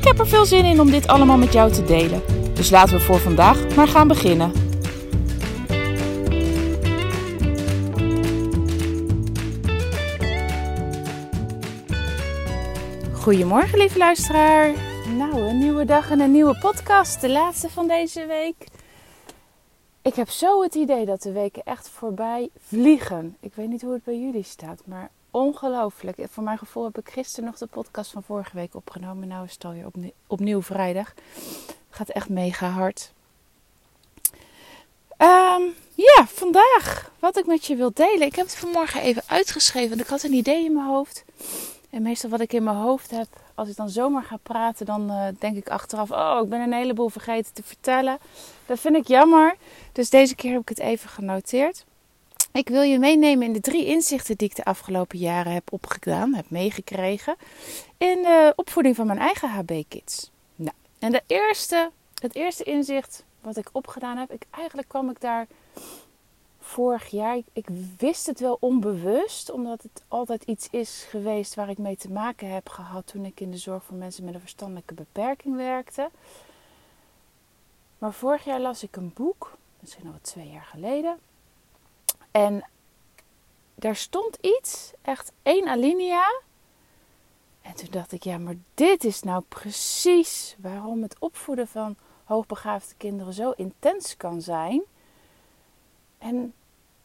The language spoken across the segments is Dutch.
Ik heb er veel zin in om dit allemaal met jou te delen. Dus laten we voor vandaag maar gaan beginnen. Goedemorgen, lieve luisteraar. Nou, een nieuwe dag en een nieuwe podcast. De laatste van deze week. Ik heb zo het idee dat de weken echt voorbij vliegen. Ik weet niet hoe het bij jullie staat, maar ongelooflijk. Voor mijn gevoel heb ik gisteren nog de podcast van vorige week opgenomen. Nou is het alweer opnieuw, opnieuw vrijdag. Gaat echt mega hard. Um, ja, vandaag wat ik met je wil delen. Ik heb het vanmorgen even uitgeschreven, want ik had een idee in mijn hoofd. En meestal wat ik in mijn hoofd heb, als ik dan zomaar ga praten, dan uh, denk ik achteraf: Oh, ik ben een heleboel vergeten te vertellen. Dat vind ik jammer. Dus deze keer heb ik het even genoteerd. Ik wil je meenemen in de drie inzichten die ik de afgelopen jaren heb opgedaan, heb meegekregen. In de opvoeding van mijn eigen HB-kids. Nou, en de eerste, het eerste inzicht wat ik opgedaan heb, ik, eigenlijk kwam ik daar vorig jaar. Ik, ik wist het wel onbewust, omdat het altijd iets is geweest waar ik mee te maken heb gehad toen ik in de zorg voor mensen met een verstandelijke beperking werkte. Maar vorig jaar las ik een boek, misschien al twee jaar geleden. En daar stond iets, echt één alinea. En toen dacht ik, ja, maar dit is nou precies waarom het opvoeden van hoogbegaafde kinderen zo intens kan zijn. En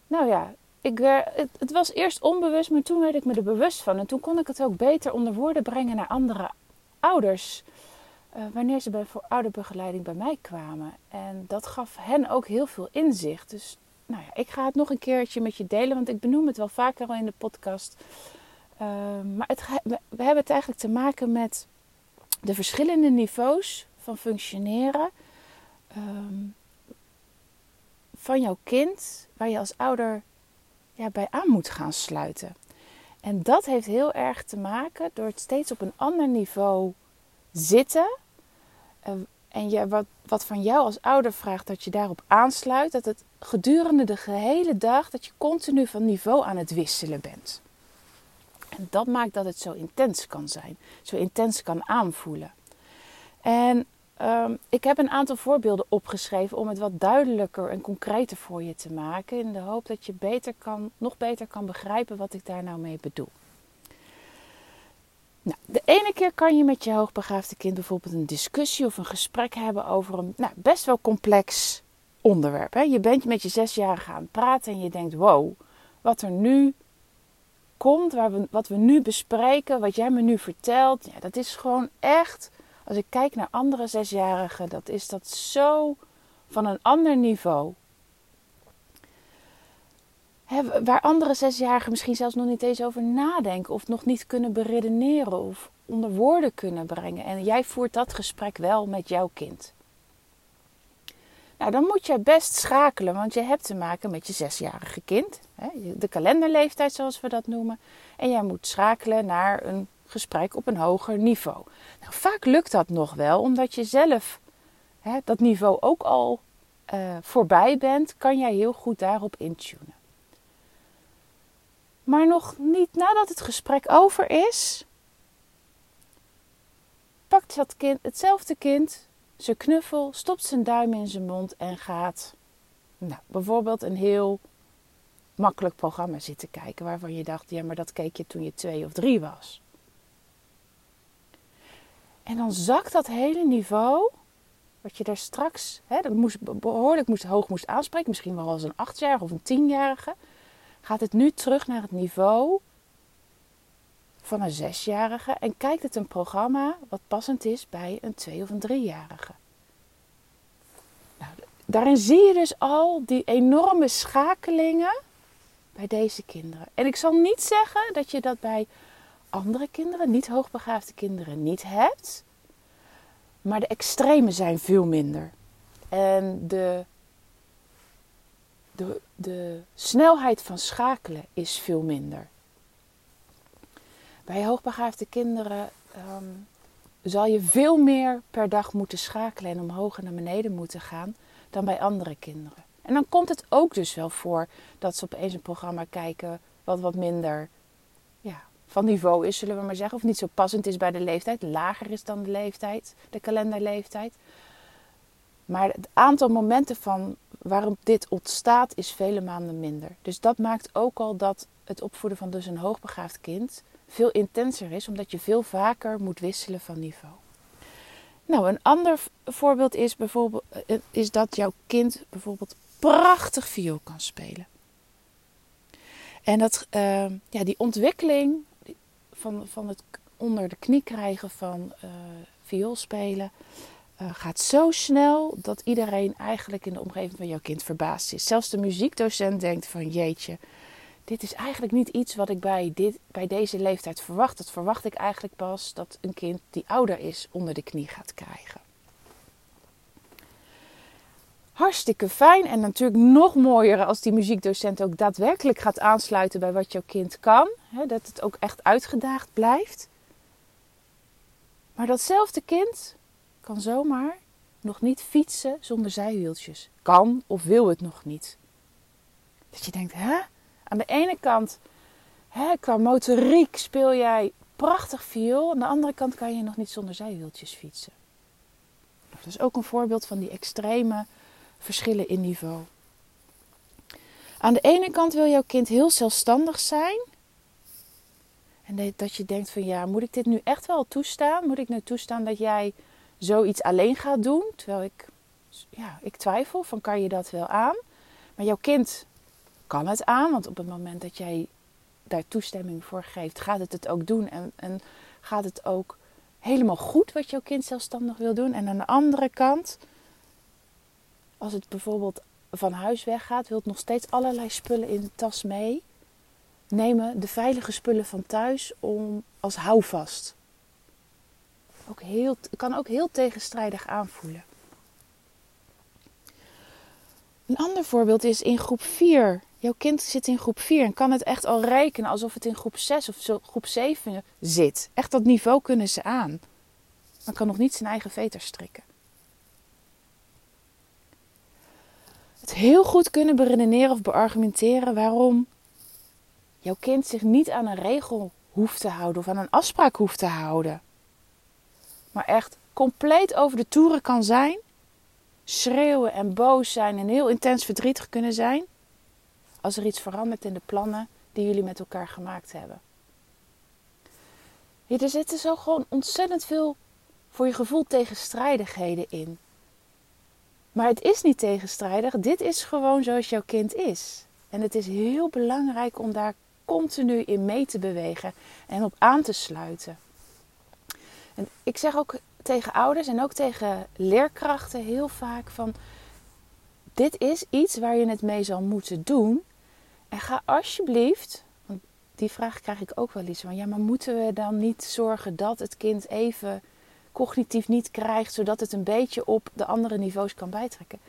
nou ja, ik, het, het, was eerst onbewust, maar toen werd ik me er bewust van. En toen kon ik het ook beter onder woorden brengen naar andere ouders. Uh, wanneer ze bij, voor ouderbegeleiding bij mij kwamen. En dat gaf hen ook heel veel inzicht. Dus nou ja, ik ga het nog een keertje met je delen, want ik benoem het wel vaker al in de podcast. Uh, maar het, we hebben het eigenlijk te maken met de verschillende niveaus van functioneren. Um, van jouw kind, waar je als ouder ja, bij aan moet gaan sluiten. En dat heeft heel erg te maken door het steeds op een ander niveau zitten. Uh, en wat, wat van jou als ouder vraagt dat je daarop aansluit, dat het gedurende de gehele dag, dat je continu van niveau aan het wisselen bent. En dat maakt dat het zo intens kan zijn, zo intens kan aanvoelen. En um, ik heb een aantal voorbeelden opgeschreven om het wat duidelijker en concreter voor je te maken, in de hoop dat je beter kan, nog beter kan begrijpen wat ik daar nou mee bedoel. De ene keer kan je met je hoogbegaafde kind bijvoorbeeld een discussie of een gesprek hebben over een nou, best wel complex onderwerp. Hè? Je bent met je zesjarige aan het praten en je denkt: wow, wat er nu komt, waar we, wat we nu bespreken, wat jij me nu vertelt, ja, dat is gewoon echt. Als ik kijk naar andere zesjarigen, dat is dat zo van een ander niveau waar andere zesjarigen misschien zelfs nog niet eens over nadenken of nog niet kunnen beredeneren of onder woorden kunnen brengen. En jij voert dat gesprek wel met jouw kind. Nou, dan moet je best schakelen, want je hebt te maken met je zesjarige kind, de kalenderleeftijd zoals we dat noemen. En jij moet schakelen naar een gesprek op een hoger niveau. Nou, vaak lukt dat nog wel, omdat je zelf dat niveau ook al uh, voorbij bent, kan jij heel goed daarop intunen. Maar nog niet nadat het gesprek over is, pakt dat kind, hetzelfde kind zijn knuffel, stopt zijn duim in zijn mond en gaat nou, bijvoorbeeld een heel makkelijk programma zitten kijken waarvan je dacht, ja, maar dat keek je toen je twee of drie was. En dan zakt dat hele niveau, wat je daar straks hè, dat moest, behoorlijk moest, hoog moest aanspreken, misschien wel als een achtjarige of een tienjarige, gaat het nu terug naar het niveau van een zesjarige en kijkt het een programma wat passend is bij een twee- of een driejarige. Nou, daarin zie je dus al die enorme schakelingen bij deze kinderen. En ik zal niet zeggen dat je dat bij andere kinderen, niet hoogbegaafde kinderen, niet hebt. Maar de extremen zijn veel minder. En de, de, de snelheid van schakelen is veel minder. Bij hoogbegaafde kinderen ehm, zal je veel meer per dag moeten schakelen en omhoog en naar beneden moeten gaan dan bij andere kinderen. En dan komt het ook dus wel voor dat ze opeens een programma kijken wat wat minder ja, van niveau is, zullen we maar zeggen. Of niet zo passend is bij de leeftijd, lager is dan de leeftijd, de kalenderleeftijd. Maar het aantal momenten van waarop dit ontstaat is vele maanden minder. Dus dat maakt ook al dat het opvoeden van dus een hoogbegaafd kind veel intenser is, omdat je veel vaker moet wisselen van niveau. Nou, een ander voorbeeld is, bijvoorbeeld, eh, is dat jouw kind bijvoorbeeld prachtig viool kan spelen. En dat, uh, ja, die ontwikkeling van, van het onder de knie krijgen van uh, viool spelen uh, gaat zo snel dat iedereen eigenlijk in de omgeving van jouw kind verbaasd is. Zelfs de muziekdocent denkt van jeetje, dit is eigenlijk niet iets wat ik bij, dit, bij deze leeftijd verwacht. Dat verwacht ik eigenlijk pas dat een kind die ouder is onder de knie gaat krijgen. Hartstikke fijn en natuurlijk nog mooier als die muziekdocent ook daadwerkelijk gaat aansluiten bij wat jouw kind kan. Hè, dat het ook echt uitgedaagd blijft. Maar datzelfde kind kan zomaar nog niet fietsen zonder zijwieltjes. Kan of wil het nog niet. Dat je denkt, hè? Aan de ene kant, hè, qua motoriek speel jij prachtig viool. Aan de andere kant kan je nog niet zonder zijwieltjes fietsen. Dat is ook een voorbeeld van die extreme verschillen in niveau. Aan de ene kant wil jouw kind heel zelfstandig zijn. En dat je denkt van ja, moet ik dit nu echt wel toestaan? Moet ik nu toestaan dat jij zoiets alleen gaat doen? Terwijl ik, ja, ik twijfel van kan je dat wel aan? Maar jouw kind kan het aan, want op het moment dat jij daar toestemming voor geeft, gaat het het ook doen en, en gaat het ook helemaal goed wat jouw kind zelfstandig wil doen. En aan de andere kant, als het bijvoorbeeld van huis weggaat, wil nog steeds allerlei spullen in de tas mee nemen, de veilige spullen van thuis, om als houvast. Ook heel, kan ook heel tegenstrijdig aanvoelen. Een ander voorbeeld is in groep 4 Jouw kind zit in groep 4 en kan het echt al rekenen alsof het in groep 6 of groep 7 zit. Echt dat niveau kunnen ze aan. Maar kan nog niet zijn eigen veter strikken. Het heel goed kunnen beredeneren of beargumenteren waarom jouw kind zich niet aan een regel hoeft te houden of aan een afspraak hoeft te houden. Maar echt compleet over de toeren kan zijn, schreeuwen en boos zijn en heel intens verdrietig kunnen zijn als er iets verandert in de plannen die jullie met elkaar gemaakt hebben. Ja, er zitten zo gewoon ontzettend veel voor je gevoel tegenstrijdigheden in. Maar het is niet tegenstrijdig. Dit is gewoon zoals jouw kind is. En het is heel belangrijk om daar continu in mee te bewegen en op aan te sluiten. En ik zeg ook tegen ouders en ook tegen leerkrachten heel vaak van dit is iets waar je het mee zal moeten doen. En ga alsjeblieft, want die vraag krijg ik ook wel eens van, ja, maar moeten we dan niet zorgen dat het kind even cognitief niet krijgt, zodat het een beetje op de andere niveaus kan bijtrekken?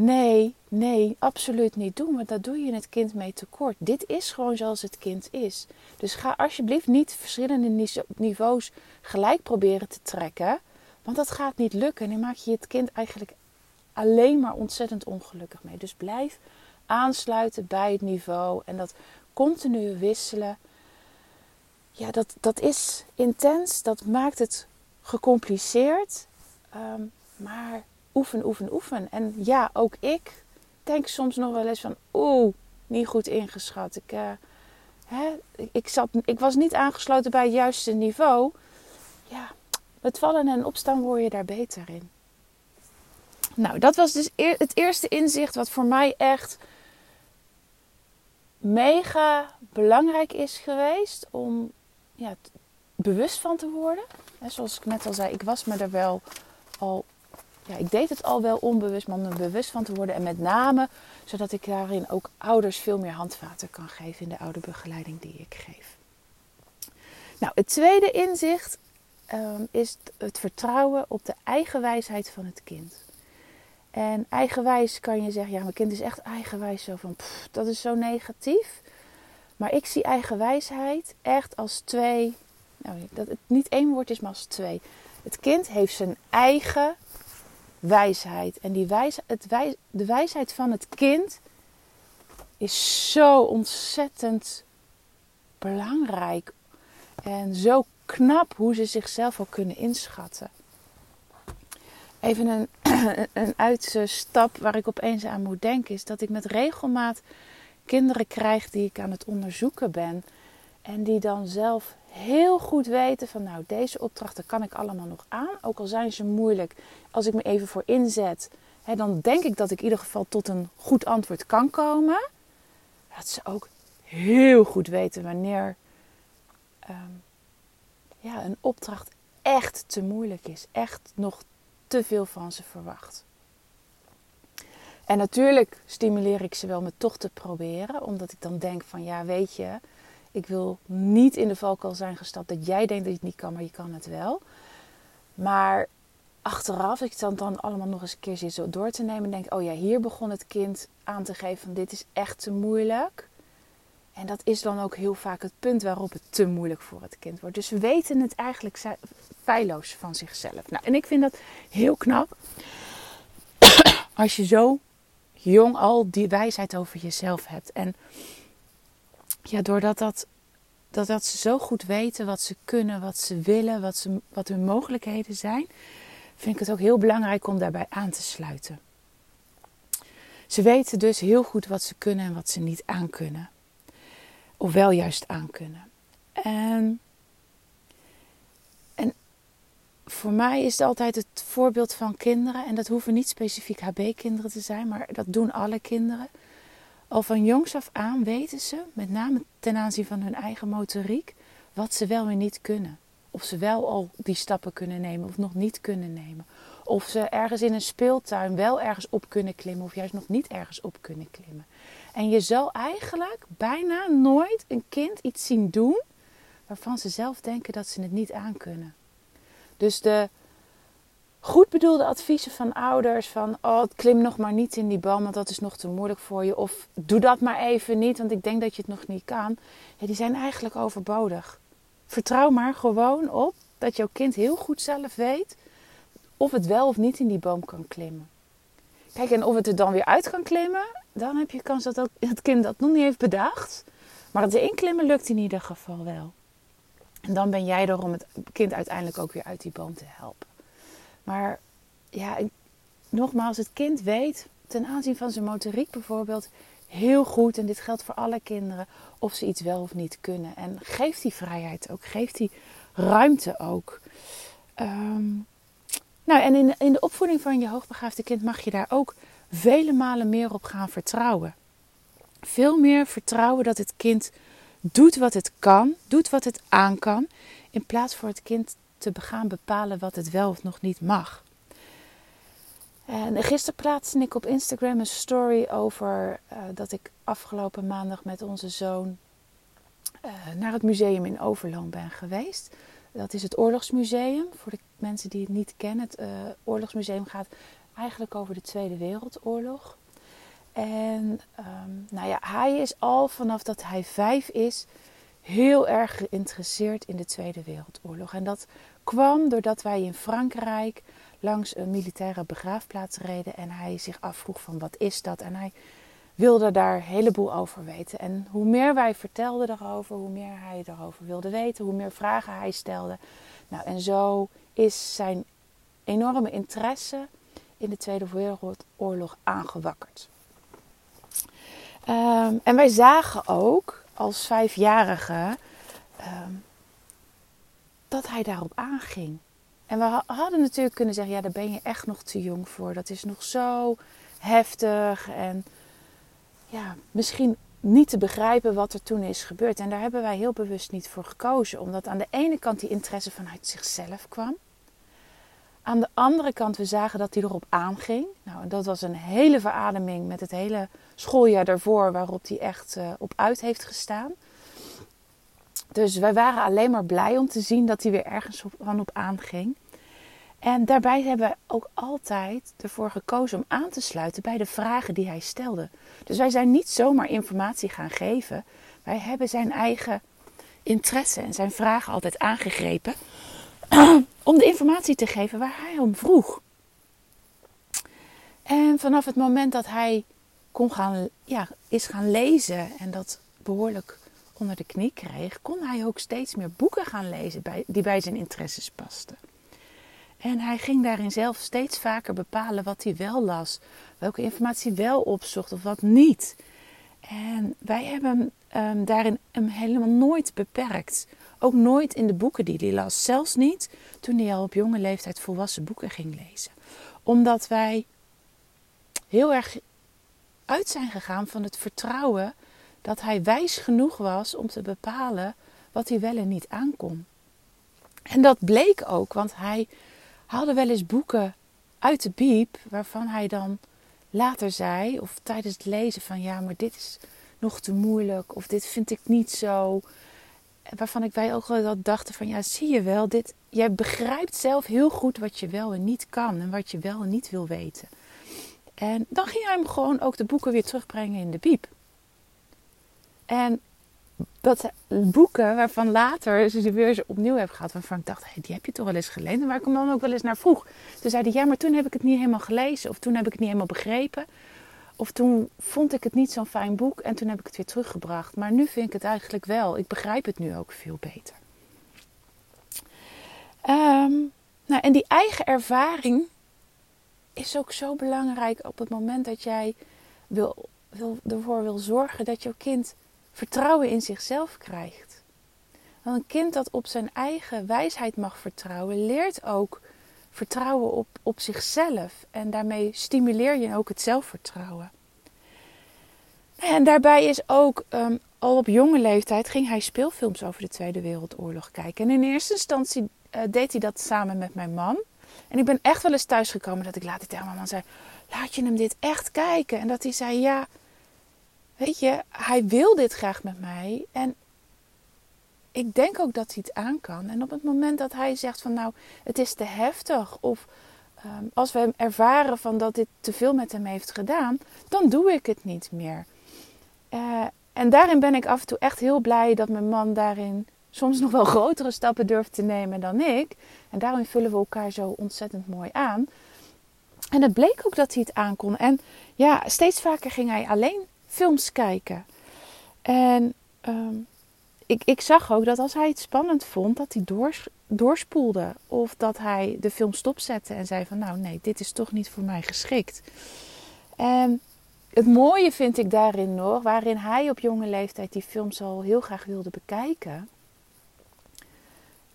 Nee, nee, absoluut niet doen, want daar doe je het kind mee tekort. Dit is gewoon zoals het kind is. Dus ga alsjeblieft niet verschillende niveaus gelijk proberen te trekken, want dat gaat niet lukken. En dan maak je het kind eigenlijk alleen maar ontzettend ongelukkig mee. Dus blijf aansluiten bij het niveau en dat continu wisselen. Ja, dat, dat is intens, dat maakt het gecompliceerd. Ehm, maar oefen, oefen, oefen. En ja, ook ik denk soms nog wel eens van, oeh, niet goed ingeschat. Ik, uh, hè, ik, zat, ik was niet aangesloten bij het juiste niveau. Ja, met vallen en opstaan word je daar beter in. Nou, dat was dus het eerste inzicht wat voor mij echt mega belangrijk is geweest om ja, bewust van te worden. zoals ik net al zei, ik was me er wel al. Ja, ik deed het al wel onbewust, maar om er bewust van te worden. En met name zodat ik daarin ook ouders veel meer handvaten kan geven in de ouderbegeleiding die ik geef. Nou, het tweede inzicht ehm, is het vertrouwen op de eigen wijsheid van het kind. En eigenwijs kan je zeggen, ja, mijn kind is echt eigenwijs. Zo van, pff, dat is zo negatief. Maar ik zie eigenwijsheid echt als twee, nou, dat het niet één woord is, maar als twee. Het kind heeft zijn eigen wijsheid. En die wijs, het wijs, de wijsheid van het kind is zo ontzettend belangrijk. En zo knap hoe ze zichzelf ook kunnen inschatten. Even een, een uitstap waar ik opeens aan moet denken is dat ik met regelmaat kinderen krijg die ik aan het onderzoeken ben. En die dan zelf heel goed weten van nou deze opdrachten kan ik allemaal nog aan. Ook al zijn ze moeilijk. Als ik me even voor inzet, hè, dan denk ik dat ik in ieder geval tot een goed antwoord kan komen. Dat ze ook heel goed weten wanneer ehm, ja, een opdracht echt te moeilijk is. Echt nog te veel van ze verwacht. En natuurlijk stimuleer ik ze wel met toch te proberen, omdat ik dan denk van ja, weet je, ik wil niet in de valkuil zijn gestapt dat jij denkt dat je het niet kan, maar je kan het wel. Maar achteraf, ik dan dan allemaal nog eens een keer zit zo door te nemen, denk oh ja, hier begon het kind aan te geven van dit is echt te moeilijk. En dat is dan ook heel vaak het punt waarop het te moeilijk voor het kind wordt. Dus we weten het eigenlijk feilloos van zichzelf. Nou, en ik vind dat heel knap. Als je zo jong al die wijsheid over jezelf hebt. En ja, doordat dat, dat, dat ze zo goed weten wat ze kunnen, wat ze willen, wat, ze, wat hun mogelijkheden zijn, vind ik het ook heel belangrijk om daarbij aan te sluiten. Ze weten dus heel goed wat ze kunnen en wat ze niet aankunnen. Of wel juist aankunnen. En, en voor mij is het altijd het voorbeeld van kinderen. En dat hoeven niet specifiek HB-kinderen te zijn, maar dat doen alle kinderen. Al van jongs af aan weten ze, met name ten aanzien van hun eigen motoriek, wat ze wel en niet kunnen. Of ze wel al die stappen kunnen nemen of nog niet kunnen nemen. Of ze ergens in een speeltuin wel ergens op kunnen klimmen of juist nog niet ergens op kunnen klimmen. En je zal eigenlijk bijna nooit een kind iets zien doen waarvan ze zelf denken dat ze het niet aankunnen. Dus de goed bedoelde adviezen van ouders van oh, klim nog maar niet in die boom, want dat is nog te moeilijk voor je. Of doe dat maar even niet, want ik denk dat je het nog niet kan. Ja, die zijn eigenlijk overbodig. Vertrouw maar gewoon op dat jouw kind heel goed zelf weet of het wel of niet in die boom kan klimmen. Kijk, en of het er dan weer uit kan klimmen, dan heb je kans dat het kind dat nog niet heeft bedacht. Maar het inklimmen lukt in ieder geval wel. En dan ben jij er om het kind uiteindelijk ook weer uit die boom te helpen. Maar ja, nogmaals, het kind weet ten aanzien van zijn motoriek bijvoorbeeld heel goed, en dit geldt voor alle kinderen, of ze iets wel of niet kunnen. En geef die vrijheid ook, geef die ruimte ook. Ehm, nou, en in, in de opvoeding van je hoogbegaafde kind mag je daar ook vele malen meer op gaan vertrouwen. Veel meer vertrouwen dat het kind doet wat het kan, doet wat het aan kan, in plaats voor het kind te gaan bepalen wat het wel of nog niet mag. En gisteren plaatste ik op Instagram een story over uh, dat ik afgelopen maandag met onze zoon uh, naar het museum in Overloon ben geweest. Dat is het Oorlogsmuseum. Voor de mensen die het niet kennen, het uh, Oorlogsmuseum gaat eigenlijk over de Tweede Wereldoorlog. En um, nou ja, hij is al vanaf dat hij vijf is heel erg geïnteresseerd in de Tweede Wereldoorlog. En dat kwam doordat wij in Frankrijk langs een militaire begraafplaats reden en hij zich afvroeg van wat is dat? En hij wilde daar een heleboel over weten. En hoe meer wij vertelden erover, hoe meer hij erover wilde weten, hoe meer vragen hij stelde. Nou, en zo is zijn enorme interesse in de Tweede Wereldoorlog aangewakkerd. Ehm, en wij zagen ook als vijfjarige um, dat hij daarop aanging. En we hadden natuurlijk kunnen zeggen: ja, daar ben je echt nog te jong voor. Dat is nog zo heftig en ja, misschien niet te begrijpen wat er toen is gebeurd. En daar hebben wij heel bewust niet voor gekozen, omdat aan de ene kant die interesse vanuit zichzelf kwam. Aan de andere kant, we zagen dat hij erop aanging. Nou, dat was een hele verademing met het hele schooljaar daarvoor, waarop hij echt uh, op uit heeft gestaan. Dus wij waren alleen maar blij om te zien dat hij weer ergens op, van op aanging. En daarbij hebben we ook altijd ervoor gekozen om aan te sluiten bij de vragen die hij stelde. Dus wij zijn niet zomaar informatie gaan geven. Wij hebben zijn eigen interesse en zijn vragen altijd aangegrepen om de informatie te geven waar hij om vroeg. En vanaf het moment dat hij kon gaan, ja, is gaan lezen en dat behoorlijk onder de knie kreeg, kon hij ook steeds meer boeken gaan lezen die bij zijn interesses pasten. En hij ging daarin zelf steeds vaker bepalen wat hij wel las, welke informatie wel opzocht of wat niet. En wij hebben um, daarin hem helemaal nooit beperkt. Ook nooit in de boeken die hij las. Zelfs niet toen hij al op jonge leeftijd volwassen boeken ging lezen. Omdat wij heel erg uit zijn gegaan van het vertrouwen dat hij wijs genoeg was om te bepalen wat hij wel en niet aankon. En dat bleek ook, want hij haalde wel eens boeken uit de biep waarvan hij dan later zei, of tijdens het lezen van ja, maar dit is nog te moeilijk, of dit vind ik niet zo. Waarvan ik wij ook wel dachten van ja, zie je wel, dit, jij begrijpt zelf heel goed wat je wel en niet kan en wat je wel en niet wil weten. En dan ging hij hem gewoon ook de boeken weer terugbrengen in de biep. En dat boeken waarvan later ze weer eens opnieuw heb gehad. Waarvan ik dacht, hey, die heb je toch wel eens gelezen. Waar ik hem dan ook wel eens naar vroeg. Toen zei hij, ja, maar toen heb ik het niet helemaal gelezen. Of toen heb ik het niet helemaal begrepen. Of toen vond ik het niet zo'n fijn boek. En toen heb ik het weer teruggebracht. Maar nu vind ik het eigenlijk wel. Ik begrijp het nu ook veel beter. Ehm, nou, en die eigen ervaring is ook zo belangrijk op het moment dat jij wil, wil, ervoor wil zorgen dat jouw kind vertrouwen in zichzelf krijgt. Want een kind dat op zijn eigen wijsheid mag vertrouwen, leert ook vertrouwen op, op zichzelf. En daarmee stimuleer je ook het zelfvertrouwen. En daarbij is ook, um, al op jonge leeftijd, ging hij speelfilms over de Tweede Wereldoorlog kijken. En in eerste instantie uh, deed hij dat samen met mijn man. En ik ben echt wel eens thuisgekomen dat ik later tegen mijn man zei: Laat je hem dit echt kijken? En dat hij zei: Ja, weet je, hij wil dit graag met mij. En ik denk ook dat hij het aan kan. En op het moment dat hij zegt: van nou, het is te heftig. Of um, als we hem ervaren van dat dit te veel met hem heeft gedaan, dan doe ik het niet meer. Uh, en daarin ben ik af en toe echt heel blij dat mijn man daarin soms nog wel grotere stappen durft te nemen dan ik. En daarom vullen we elkaar zo ontzettend mooi aan. En het bleek ook dat hij het aankon. En ja, steeds vaker ging hij alleen films kijken. En um, ik, ik zag ook dat als hij het spannend vond, dat hij doors, doorspoelde. Of dat hij de film stopzette en zei van nou nee, dit is toch niet voor mij geschikt. En het mooie vind ik daarin nog, waarin hij op jonge leeftijd die films al heel graag wilde bekijken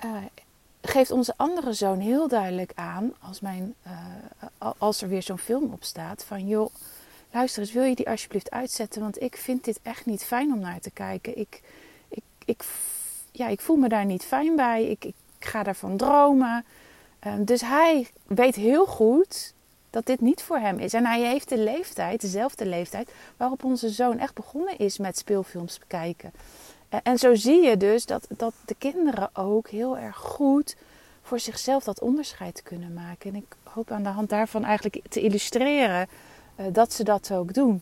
uh, geeft onze andere zoon heel duidelijk aan, als, mijn, uh, als er weer zo'n film op staat, van joh, luister eens, wil je die alsjeblieft uitzetten? Want ik vind dit echt niet fijn om naar te kijken. Ik, ik, ja, ik voel me daar niet fijn bij. Ik, ik ga daarvan dromen. Uh, dus hij weet heel goed dat dit niet voor hem is. En hij heeft de leeftijd, dezelfde leeftijd, waarop onze zoon echt begonnen is met speelfilms bekijken. En zo zie je dus dat, dat de kinderen ook heel erg goed voor zichzelf dat onderscheid kunnen maken. En ik hoop aan de hand daarvan eigenlijk te illustreren uh, dat ze dat ook doen.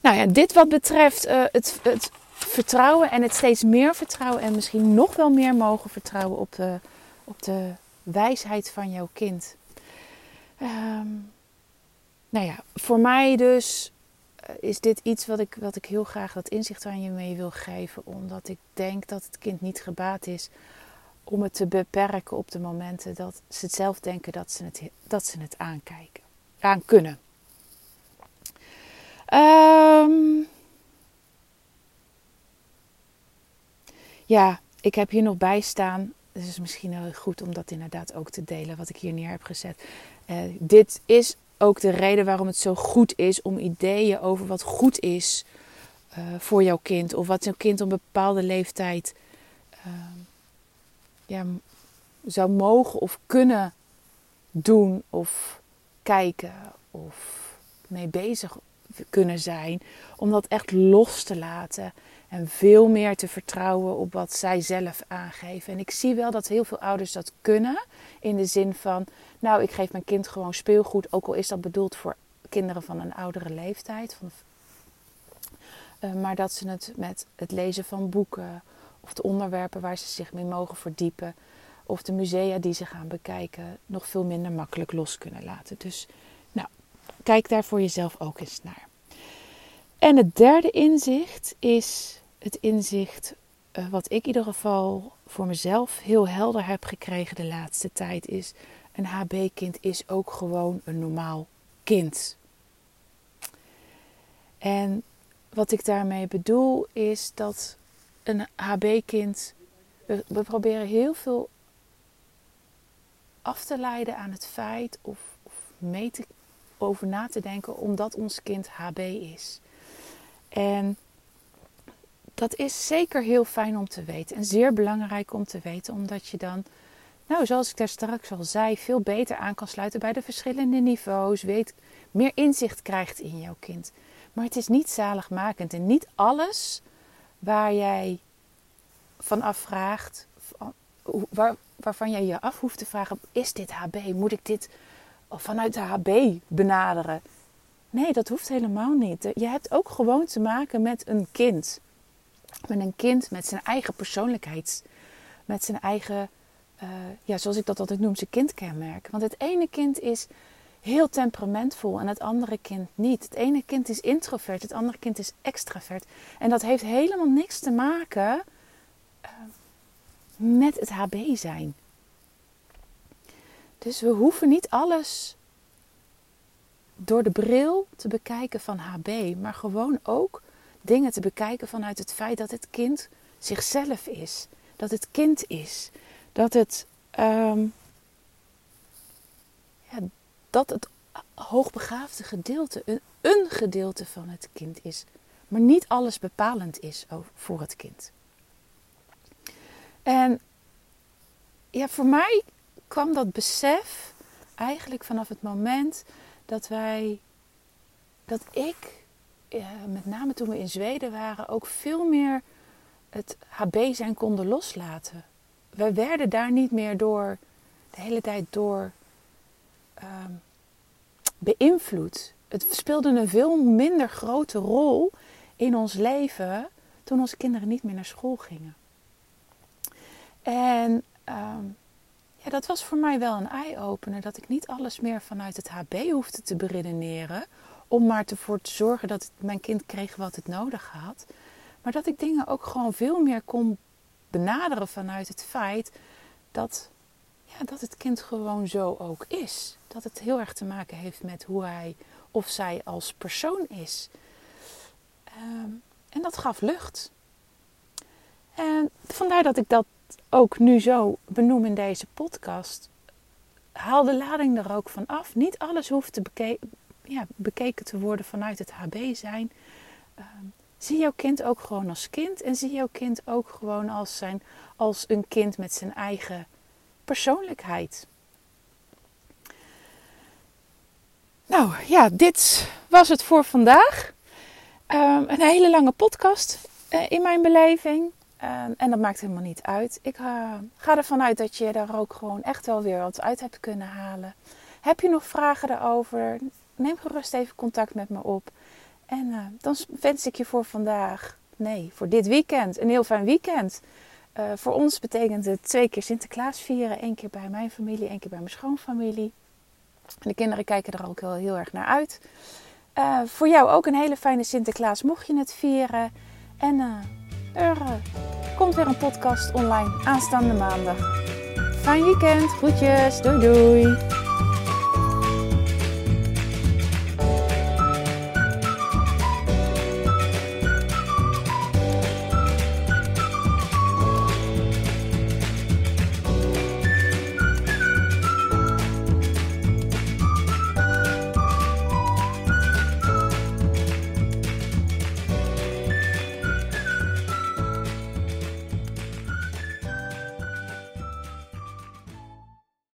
Nou ja, dit wat betreft uh, het, het, vertrouwen en het steeds meer vertrouwen en misschien nog wel meer mogen vertrouwen op de, op de wijsheid van jouw kind. Um, nou ja, voor mij dus eh, is dit iets wat ik, wat ik heel graag dat inzicht aan je mee wil geven. Omdat ik denk dat het kind niet gebaat is om het te beperken op de momenten dat ze het zelf denken dat ze het, dat ze het aankijken, aan kunnen. Um, ja, ik heb hier nog bij staan. Het is misschien heel goed om dat inderdaad ook te delen, wat ik hier neer heb gezet. Uh, dit is ook de reden waarom het zo goed is om ideeën over wat goed is uh, voor jouw kind. Of wat jouw kind op een bepaalde leeftijd uh, ja, zou mogen of kunnen doen of kijken of mee bezig kunnen zijn. Om dat echt los te laten En veel meer te vertrouwen op wat zij zelf aangeven. En ik zie wel dat heel veel ouders dat kunnen. In de zin van, nou, ik geef mijn kind gewoon speelgoed. Ook al is dat bedoeld voor kinderen van een oudere leeftijd. Van, uh, maar dat ze het met het lezen van boeken of de onderwerpen waar ze zich mee mogen verdiepen, of de musea die ze gaan bekijken, nog veel minder makkelijk los kunnen laten. Dus nou, kijk daar voor jezelf ook eens naar. En het derde inzicht is het inzicht uh, wat ik in ieder geval voor mezelf heel helder heb gekregen de laatste tijd is een HB-kind is ook gewoon een normaal kind. En wat ik daarmee bedoel is dat een HB-kind. We, we, proberen heel veel af te leiden aan het feit of, of mee te, over na te denken omdat ons kind HB is. En dat is zeker heel fijn om te weten en zeer belangrijk om te weten, omdat je dan, nou, zoals ik daar straks al zei, veel beter aan kan sluiten bij de verschillende niveaus, weet, meer inzicht krijgt in jouw kind. Maar het is niet zaligmakend en niet alles waar jij van afvraagt, waar, waarvan jij je af hoeft te vragen: is dit HB? Moet ik dit vanuit de HB benaderen? Nee, dat hoeft helemaal niet. Je hebt ook gewoon te maken met een kind. Met een kind met zijn eigen persoonlijkheid. Met zijn eigen, uh, ja, zoals ik dat altijd noem, zijn kindkenmerk. Want het ene kind is heel temperamentvol en het andere kind niet. Het ene kind is introvert, het andere kind is extravert. En dat heeft helemaal niks te maken uh, met het HB zijn. Dus we hoeven niet alles door de bril te bekijken van HB, maar gewoon ook dingen te bekijken vanuit het feit dat het kind zichzelf is. Dat het kind is. Dat het, um, ja, dat het hoogbegaafde gedeelte een, een gedeelte van het kind is. Maar niet alles bepalend is voor het kind. En ja, voor mij kwam dat besef eigenlijk vanaf het moment dat wij, dat ik, met name toen we in Zweden waren, ook veel meer het HB zijn konden loslaten. We werden daar niet meer door, de hele tijd door uh, beïnvloed. Het speelde een veel minder grote rol in ons leven toen onze kinderen niet meer naar school gingen. En um, dat was voor mij wel een eye-opener. Dat ik niet alles meer vanuit het HB hoefde te beredeneren. Om maar ervoor te zorgen dat mijn kind kreeg wat het nodig had. Maar dat ik dingen ook gewoon veel meer kon benaderen vanuit het feit dat, ja, dat het kind gewoon zo ook is. Dat het heel erg te maken heeft met hoe hij of zij als persoon is. Um, en dat gaf lucht. En vandaar dat ik dat ook nu zo benoem in deze podcast. Haal de lading er ook van af. Niet alles hoeft te beke ja, bekeken te worden vanuit het HB zijn. Uh, zie jouw kind ook gewoon als kind. En zie jouw kind ook gewoon als, zijn, als een kind met zijn eigen persoonlijkheid. Nou ja, dit was het voor vandaag. Um, een hele lange podcast uh, in mijn beleving. Um, en dat maakt helemaal niet uit. Ik uh, ga ervan uit dat je daar ook gewoon echt wel weer wat uit hebt kunnen halen. Heb je nog vragen daarover? Neem gerust even contact met me op. En uh, dan wens ik je voor vandaag, nee, voor dit weekend, een heel fijn weekend. Uh, voor ons betekent het twee keer Sinterklaas vieren. Eén keer bij mijn familie, één keer bij mijn schoonfamilie. En de kinderen kijken er ook wel heel erg naar uit. voor jou ook een hele fijne Sinterklaas, mocht je het vieren. En er komt weer een podcast online aanstaande maandag. Fijn weekend, groetjes, doei doei.